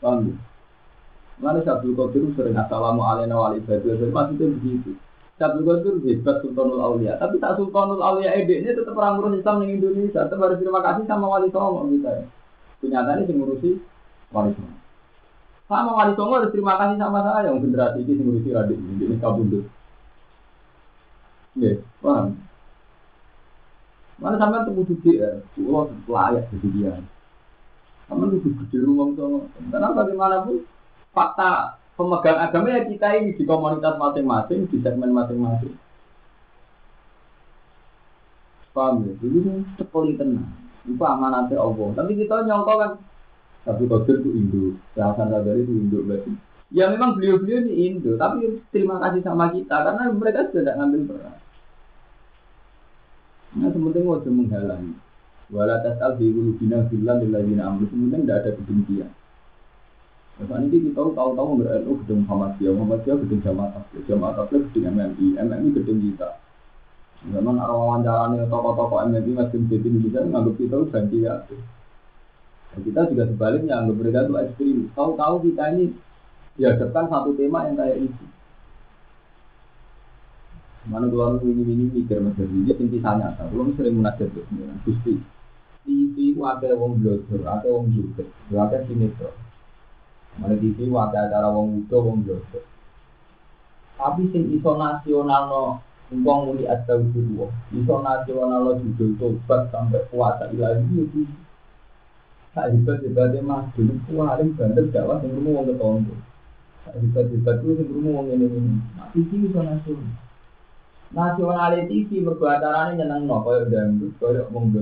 Paham? Mana Syabdul Qadir sering assalamu alaikum wa alaikum Maksudnya begitu. Syabdul Qadir hebat Sultanul Aulia. Tapi tak Sultanul Aulia ede ini tetap orang ngurus Islam di Indonesia. Tetap harus terima kasih sama Wali Songo kita ya. Kenyataannya sih ngurusi Wali Songo. Sama Wali Songo harus terima kasih sama saya yang generasi ini ngurusi Radik. Ini kabundut. Iya, paham? Mana sampai temu gede ya, pulau layak jadi dia. Kamu itu gede rumah sama. Karena bagaimanapun fakta pemegang agama ya kita ini di komunitas masing-masing, di segmen masing-masing. Paham ya? Jadi sekali tenang. Itu amanatnya Allah. Tapi kita nyongko kan, tapi Qadir itu Indo, Hasan Sadari itu Indo berarti. Ya memang beliau-beliau ini Indo, tapi terima kasih sama kita karena mereka sudah ngambil peran. Nah, sementing wajah menghalangi. Wala tasal di ulu bina bilang di lagi amru. Sementing tidak ada kebencian. Nah, ini kita tahu tahu nggak NU gedung Muhammadiyah, Muhammadiyah gedung Jamaah Tabligh, Jamaah Tabligh gedung MNI, MNI gedung kita. Zaman wawancara nih tokoh-tokoh MNI masih jadi bisa nganggap kita ganti ya. Kita juga sebaliknya anggap mereka itu ekstrim. Tahu-tahu kita ini dihadapkan satu tema yang kayak itu. Mana keluar ini ini mikir macam ini, inti tanya, belum sering munajat sini. Gusti, TV itu ada wong blogger, ada wong juga, ada sinetron. Mana TV itu ada acara wong muda, wong blogger. Tapi sing iso nasional no, uang muni ada dua, iso nasional no judul tobat sampai puasa ilahi itu. Tak hebat hebatnya mas, dulu paling bandel dakwah yang rumah wong ketonggo. Tak hebat hebat itu yang rumah wong ini ini. Nah, TV iso nasional. Nasional TV mergo acarane nyenengno koyo dangdut, koyo wong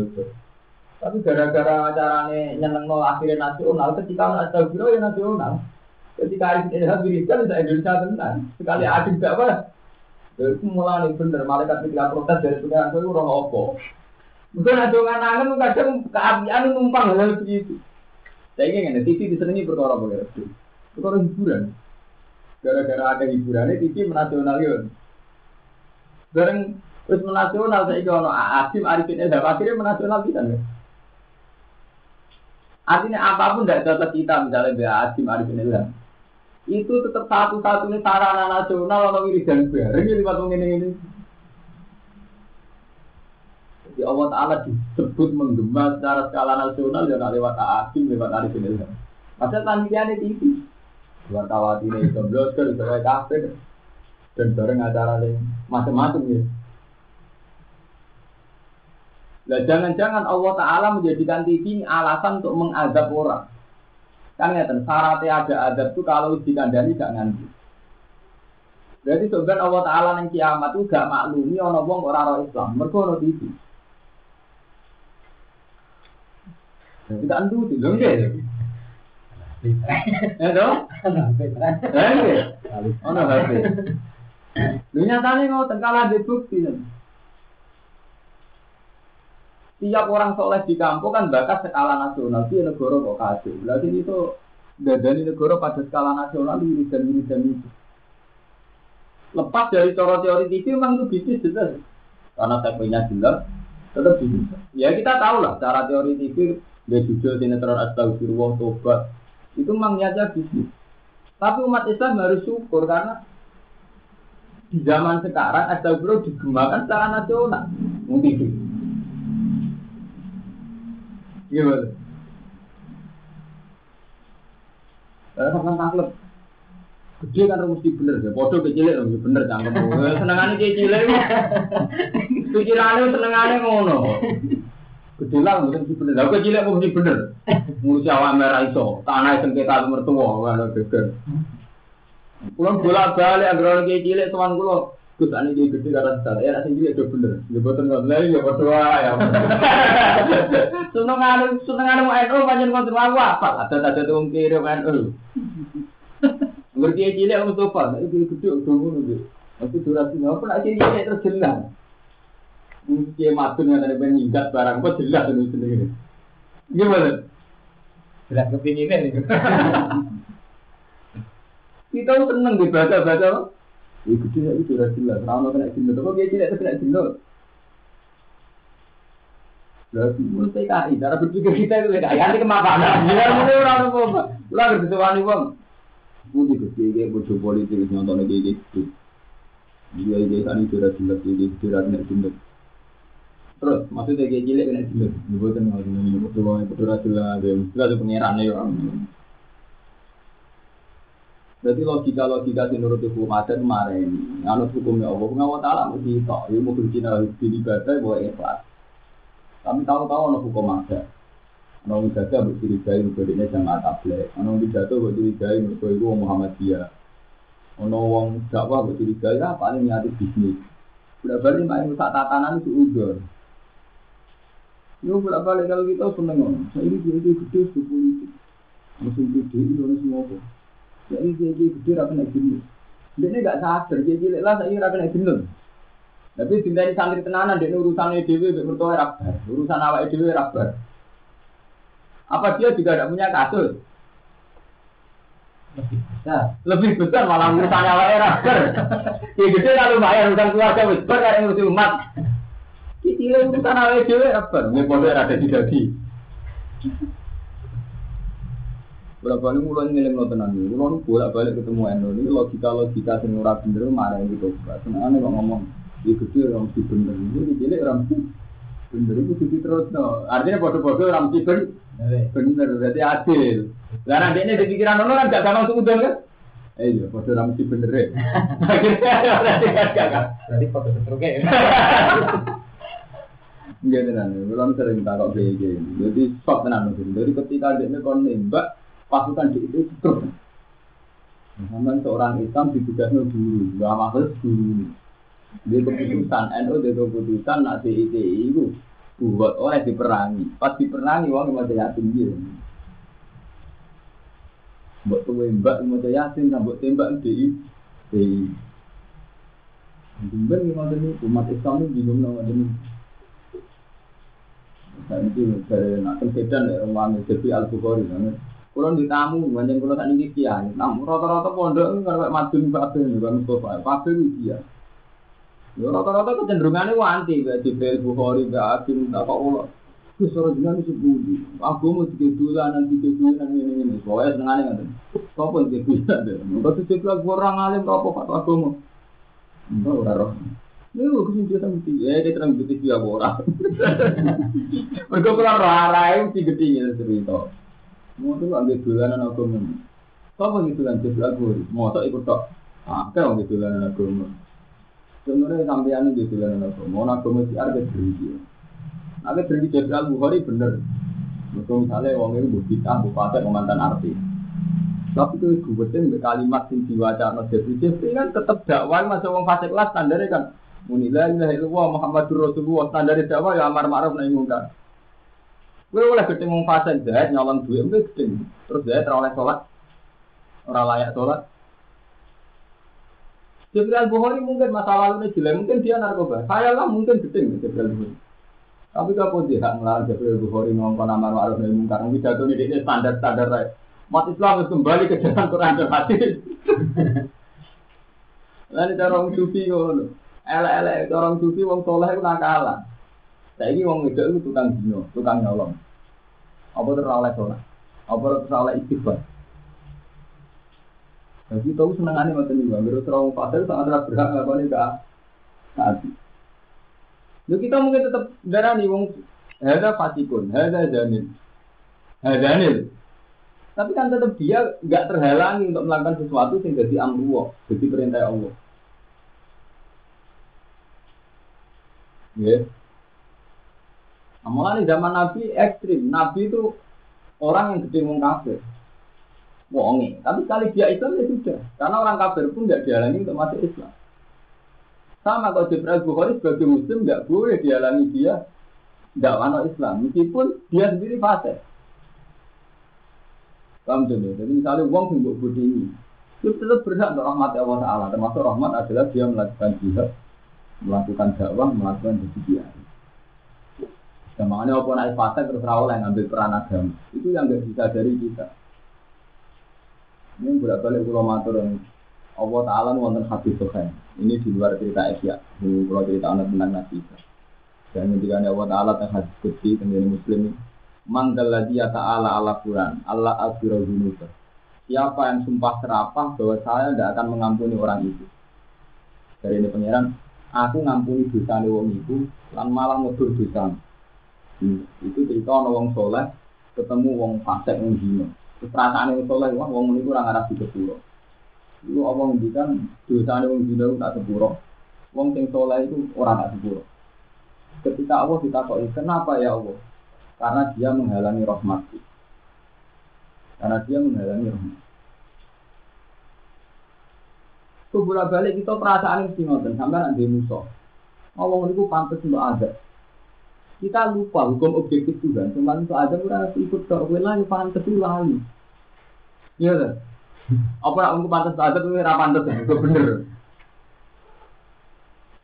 Tapi gara-gara acarane nyenengno akhirnya nasional, ketika astagfirullah ya nasional. Ketika hari ini Amerika bisa Indonesia tenan. Sekali gak apa. Itu mulai bener, malaikat ketika protes dari pengiran itu orang opo. Mungkin ada nganangan kadang keabian numpang hal begitu. Saya ingin TV disenangi perkara itu. Perkara hiburan. Gara-gara ada hiburannya TV menasionalkan. Bareng terus menasional saya ono Asim Arifin Ilham akhirnya menasional kita nih. Artinya apa pun tidak cocok kita misalnya Mbak Asim Arifin itu tetap satu-satunya sarana nasional atau wiridan bareng ini lewat ini ini. Jadi Allah Taala disebut menggema secara skala nasional ya lewat Asim lewat Arifin Ilham. Padahal tandingannya TV. wartawan ini itu kayak kafir dan bareng acara yang macam-macam ya. Nah jangan-jangan Allah Taala menjadikan TV ini alasan untuk mengadab orang. Kan ya syaratnya ada adab itu kalau dikandani gak nganti. Berarti sebenarnya Allah Taala yang kiamat itu gak maklumi orang wong orang orang Islam. Mereka orang TV. Tak andu itu, enggak ya? Ya dong? Enggak. Ono HP. Lu nyatane ngoten kalah di bukti. Tiap orang soleh di kampung kan bakat skala nasional, di negara kok kacau. Berarti itu dari negara pada skala nasional ini dan dan itu. Lepas dari cara teori TV memang itu bisnis jelas. Karena segmennya jelas, tetap bisnis. Ya kita tahu lah cara teori TV dia jujur sinetron astagfirullah tobat itu memang niatnya bisnis. Tapi umat Islam harus syukur karena di zaman sekarang astagfirullah digemakan secara nasional. Mungkin Gimana? Saya sampai taklep. Gede kan mesti bener ya. Podo kecilnya mesti bener cangkem. Senengannya kecilnya. Kecilnya senengannya ngono. Gede lah mesti bener. Lah kecilnya mesti bener. Ngurusi awak merah iso. Tanah sengketa mertua. Mana geger. Kulon bola balik agar orang kecilnya tuan kulon. Gus ane dia gede karena salah ya nasi dia udah bener. Ya boten nggak lain ya berdoa ya. Seneng anu seneng anu NU panjang kontrol aku apa? Ada ada tuh kiri NU. Ngerti cilik untuk apa? Itu gede udah ngono. Aku durasi nggak pernah cilik terus jelas. Mungkin matun yang ada penyingkat barang apa jelas ini sendiri. Gimana? Jelas kepinginan itu. Kita seneng dibaca-baca Ya gede ya itu udah jelas. Rano kena jenuh. Tapi dia tidak kena jenuh. Berarti menurut PKI, cara berpikir kita itu PKI. Nanti kemapanan. Ya mulai orang apa? Ulah bersesuaian uang. Mungkin gede kayak bodoh politik nonton kayak gitu. Dia ini kan itu udah jelas. Dia itu udah kena jenuh. Terus maksudnya kayak gila kena jenuh. Dibuatkan nggak. Bodoh banget. Bodoh jelas. Ada pengirannya ya. Berarti logika-logika di menurut hukum adat kemarin, anut hukumnya Allah, Allah Ta'ala mesti itu, ya mau berjina di ibadah, boleh ikhlas. Tapi tahu-tahu anut hukum adat. Ana wong jaga mbok curigai mergo dene jamaah tabligh. Ana wong pidato mbok curigai mergo iku wong Muhammadiyah. Ana wong dakwah mbok curigai ah paling niati bisnis. Udah balik main rusak tatanan itu udur. Yo bolak balik kalau kita seneng. Saya ini dia gede suku politik. Musim gede Indonesia semua Ya ini dia gede rapi naik jenuh. Dia ini gak sadar, dia cilik lah saya rapi naik jenuh. Tapi cinta ini santri tenanan, dia urusannya dewi, bertua rabar, urusan awak dewi rabar. Apa dia juga tidak punya kasus? Besar. Lebih besar malah urusannya awak rabar. Ya gede kalau bayar urusan keluarga besar, karena ngurusi umat. Kecilnya urusan awak dewi rabar. Ini bodoh ada di Berapa ini mulai ngiling lo tenang lo bolak balik ketemu Endo ini logika logika sing ora bener marah yang gitu. Senengane kok ngomong, ya gede orang mesti bener, ini cilik orang mesti bener itu jadi terus no. Artinya bodoh-bodoh orang mesti bener, bener berarti adil. Lah nanti ini di pikiran lo kan gak sama suudon kan? Eh iya, bodoh orang mesti bener ya. Akhirnya berarti kan gak Berarti foto setruknya ya. Iya tenan, belum sering takut kayak gini. Jadi stop tenan Jadi ketika dia kon nembak, pasukan di itu terus. Muhammad seorang Islam ditugasnya guru, gak maksud guru. Dia keputusan, NU dia keputusan nak DITI itu buat oleh diperangi. Pas diperangi uang mau yatim dia. Buat tuh mbak mau yatim, nah buat tembak di di. Bimbang gimana nih umat Islam ini bingung nama ini. Nah itu dari nak sedan ya rumah jadi Al Bukhari kalau di tamu, banyak kalau tak tinggi kiai. Namun rata-rata pondok kalau madun pabe juga Mustafa, pabe dia. Ya rata-rata kecenderungannya wanti, kayak Jibril Bukhari, kayak Akim, tak kok ulo. Terus orang jenang itu. Aku mau tiga bulan, nanti tiga bulan, ini ini. Pokoknya senengannya kan. Kau pun tiga bulan deh. Kau tuh tiga bulan orang alim, kau apa fatwa agama? Enggak, udah. Ini gue ke sini dia sama ya dia terang gitu dia orang. Mereka keluar rara itu tiga tinggi cerita. Mau tuh ambil dolanan agama. Sapa gitu lan Jibril Bukhari? Mosok ikut tok. Ah, kau gitu lan agama. Sebenarnya sampean gitu lan agama. Mau agama si arep berhenti. Ada berhenti Jibril Bukhari bener. Mereka misalnya wong itu bukita, bupati, mantan artis. Tapi itu gubetin kalimat sing diwaca no Jibril Jibril kan tetap dakwah masuk wong fasik lah standarnya kan. Munilah ilaha illallah Muhammadur Rasulullah standar dakwah ya amar ma'ruf munkar. Gue oleh gedeng wong fasik jahat nyolong duit gue gedeng. Terus jahat ora oleh sholat. Ora layak sholat. Jibril Bukhari mungkin masa lalunya jelek, mungkin dia narkoba. Saya lah mungkin gedeng Jibril Bukhari. Tapi kalau dia ngelarang Jibril Bukhari ngomong amar ma'ruf nahi munkar, pidato ini standar-standar aja. Umat Islam harus kembali ke jalan Quran dan hadis. Lalu cara orang sufi ngono. Elek-elek orang sufi wong soleh itu nakalan. Saiki wong wedok itu tukang dino, tukang nyolong. Apa terus oleh sholat? Apa terus oleh istighfar? Jadi tahu senengannya macam ini, menurut orang pasir sangat berhak ngelakuin ke hati. Yo kita mungkin tetap darah nih wong ada fasikun, ada janin, ada nil. Tapi kan tetap dia nggak terhalangi untuk melakukan sesuatu yang jadi amruwa, jadi perintah Allah. Ya. Amalan di zaman Nabi ekstrim. Nabi itu orang yang gede wong kafir. Wongi. Tapi sekali dia Islam ya sudah. Karena orang kafir pun nggak dihalangi untuk masuk Islam. Sama kalau Jibril Bukhari sebagai Muslim nggak boleh dihalangi dia masuk Islam. Meskipun dia sendiri fasik. Paham tuh? Jadi misalnya uang sing mbok ini, itu tetap berhak untuk rahmat Allah Taala. Termasuk rahmat adalah dia melakukan jihad, melakukan dakwah, melakukan kesucian. Dan makanya apa naik fase terus rawol yang ngambil peran agama itu yang nggak bisa dari kita. Ini berapa kali pulau matur yang Allah Taala wonten hadis sohain. Ini di luar cerita Asia. Ini kalau cerita anak tentang Nabi Isa. Dan ketika Allah Taala tentang hadis kutsi tentang Muslim ini, Mangdaladi ya ta'ala ala Quran Allah aghfirul dzunub. Siapa yang sumpah serapah bahwa saya tidak akan mengampuni orang itu. Dari ini pangeran, aku ngampuni dosa wong itu, lan malah ngudur dosa. Hmm. Itu cerita ono wong soleh ketemu wong fasik wong dino. Perasaan wong soleh wong wong itu orang arah di sepuro. Itu Allah ngendikan dosa wong dino tak sepuro. Wong sing soleh itu orang tak sepuro. Ketika Allah ditakoi, kenapa ya Allah? karena dia menghalangi rahmatku. Karena dia menghalangi rahmat. Itu bolak balik kita perasaan yang ngoten sampai nanti musuh. Ngomong itu pantas untuk ada. Kita lupa hukum objektif Tuhan. Cuma untuk ada harus ikut ke wilayah yang pantas itu lalu. Iya kan? Apa nak untuk pantas ada itu ora pantas itu bener.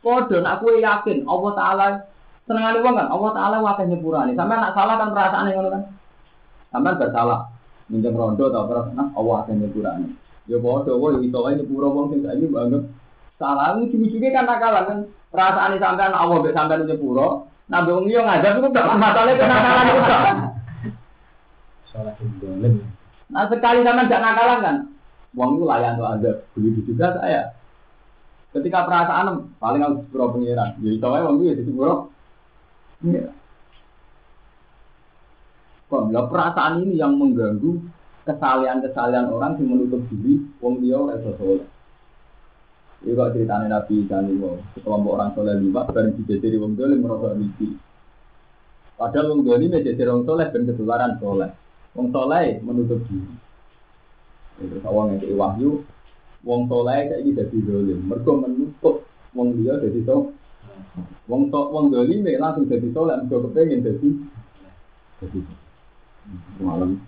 Kode aku yakin Allah Taala seneng ali wong kan Allah taala wakil nyepurane sampai nak salah kan perasaan ngono kan? Sampai bersalah minjem rondo atau apa nah Allah wakil nyepurane ya bodoh wong iso wae nyepuro wong sing saiki banget. Salah ujug-ujuge kan nakalan kan? Perasaan sampean Allah mbek sampean nyepuro nah wong yo ngajak itu gak masalah kenakalan itu kan Salah dolen. nah sekali sampean gak nakalan kan wong itu layan tuh ada begitu juga saya ketika perasaan paling harus sepuro pengiran ya itu wae wong itu ya sepuro Iya. Kalau perasaan ini yang mengganggu kesalahan-kesalahan orang yang menutup diri, wong dia oleh soleh. Ini kok ceritanya Nabi dan Iwo, sekelompok orang soleh lima, bareng dijajari wong dolim merasa misi. Padahal wong dolim menjadi wong soleh dan ketularan soleh. Wong soleh menutup diri. Terus awang yang wahyu, wong soleh kayak gitu jadi dolim. Mereka menutup wong dia jadi soleh. Wong tok wong dolime langsung jadi soleh, mergo kepengin jadi jadi malam